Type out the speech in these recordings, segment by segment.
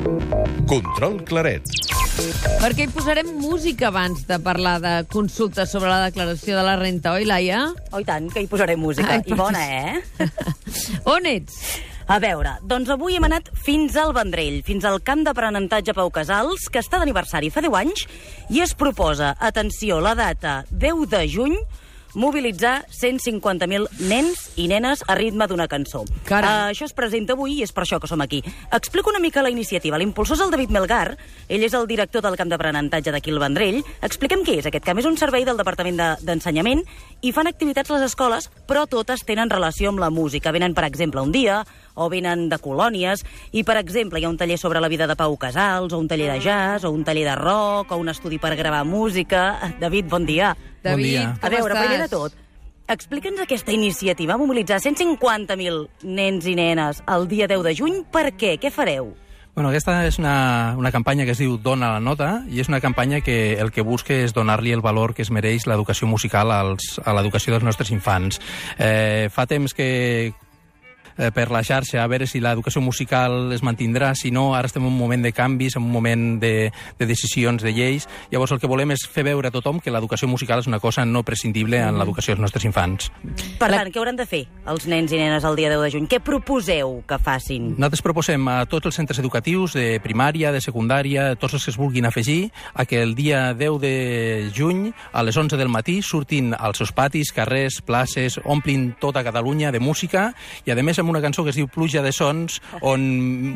Control Claret. Perquè hi posarem música abans de parlar de consultes sobre la declaració de la renta, oi, Laia? Oh, i tant, que hi posaré música. Ai, I bona, eh? On ets? A veure, doncs avui hem anat fins al Vendrell, fins al camp d'aprenentatge Pau Casals, que està d'aniversari fa 10 anys, i es proposa, atenció, la data 10 de juny, mobilitzar 150.000 nens i nenes a ritme d'una cançó. Caram. Uh, això es presenta avui i és per això que som aquí. Explico una mica la iniciativa. L'impulsor és el David Melgar, ell és el director del camp d'aprenentatge d'aquí al Vendrell. Expliquem què és aquest camp. És un servei del Departament de- d'Ensenyament i fan activitats a les escoles, però totes tenen relació amb la música. Venen, per exemple, un dia, o venen de colònies, i, per exemple, hi ha un taller sobre la vida de Pau Casals, o un taller de jazz, o un taller de rock, o un estudi per gravar música. David, bon dia. David, dia. com A veure, estàs? primer de tot, explica'ns aquesta iniciativa, mobilitzar 150.000 nens i nenes el dia 10 de juny. Per què? Què fareu? Bueno, aquesta és una, una campanya que es diu Dona la nota i és una campanya que el que busca és donar-li el valor que es mereix l'educació musical als, a l'educació dels nostres infants. Eh, fa temps que eh, per la xarxa, a veure si l'educació musical es mantindrà, si no, ara estem en un moment de canvis, en un moment de, de decisions, de lleis, llavors el que volem és fer veure a tothom que l'educació musical és una cosa no prescindible en l'educació dels nostres infants. Per tant, què hauran de fer els nens i nenes el dia 10 de juny? Què proposeu que facin? Nosaltres proposem a tots els centres educatius de primària, de secundària, tots els que es vulguin afegir, a que el dia 10 de juny, a les 11 del matí, surtin als seus patis, carrers, places, omplin tota Catalunya de música i, a més, amb una cançó que es diu Pluja de Sons, on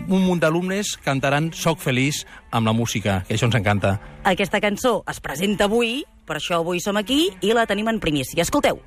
un munt d'alumnes cantaran Soc feliç amb la música, que això ens encanta. Aquesta cançó es presenta avui, per això avui som aquí, i la tenim en primícia. Escolteu.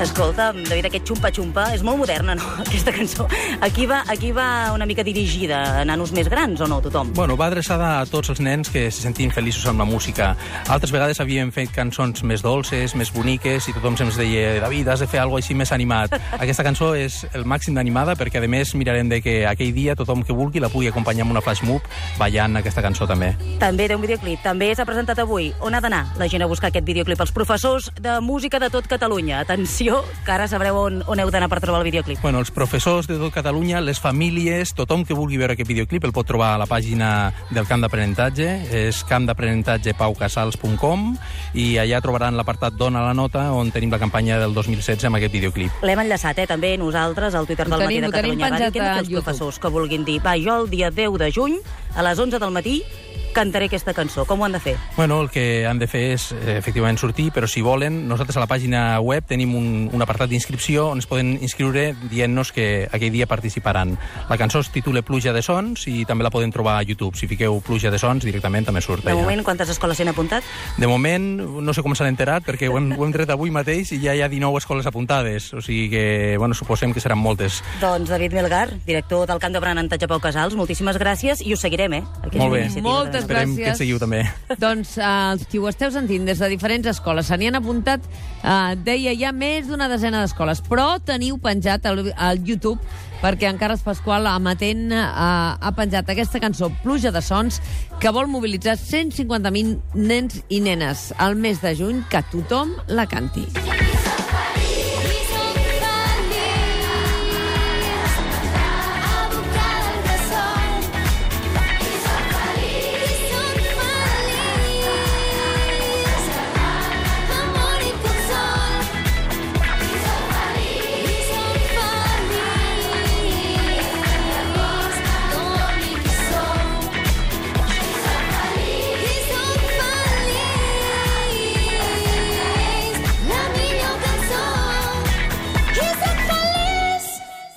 Escolta, David, aquest xumpa-xumpa és molt moderna, no?, aquesta cançó. Aquí va, aquí va una mica dirigida a nanos més grans, o no, tothom? Bueno, va adreçada a tots els nens que se sentin feliços amb la música. Altres vegades havíem fet cançons més dolces, més boniques, i tothom se'ns deia David, has de fer alguna així més animat. Aquesta cançó és el màxim d'animada perquè, a més, mirarem de que aquell dia tothom que vulgui la pugui acompanyar amb una flash mob ballant aquesta cançó també. També té un videoclip. També s'ha presentat avui. On ha d'anar la gent a buscar aquest videoclip? Els professors de música de tot Catalunya. Atenció, que ara sabreu on, on heu d'anar per trobar el videoclip. Bueno, els professors de tot Catalunya, les famílies, tothom que vulgui veure aquest videoclip el pot trobar a la pàgina del camp d'aprenentatge, és campdaprenentatgepaucasals.com i allà trobaran l'apartat Dona la nota on tenim la campanya del 2016 amb aquest videoclip. L'hem enllaçat, eh, també, nosaltres, al Twitter Ho del tenim, Matí de Catalunya Ràdio. Què han de a fer els YouTube. professors que vulguin dir, va, jo el dia 10 de juny, a les 11 del matí, cantaré aquesta cançó. Com ho han de fer? Bueno, el que han de fer és eh, efectivament sortir, però si volen, nosaltres a la pàgina web tenim un, un apartat d'inscripció on es poden inscriure dient-nos que aquell dia participaran. La cançó es titula Pluja de Sons i també la poden trobar a YouTube. Si fiqueu Pluja de Sons, directament també surt De allà. moment, quantes escoles s'hi han apuntat? De moment, no sé com s'han enterat, perquè ho hem, ho hem tret avui mateix i ja hi ha 19 escoles apuntades. O sigui que, bueno, suposem que seran moltes. Doncs David Melgar, director del camp d'aprenentatge Pau Casals, moltíssimes gràcies i us seguirem, eh? Aquesta Molt bé. iniciativa Moltes Esperem que gràcies. ens seguiu també. Doncs eh, els qui ho esteu sentint des de diferents escoles se n'hi han apuntat, eh, deia ja més d'una desena d'escoles, però teniu penjat al, al YouTube perquè en Carles Pasqual, amatent, eh, ha penjat aquesta cançó, Pluja de Sons, que vol mobilitzar 150.000 nens i nenes al mes de juny, que tothom la canti.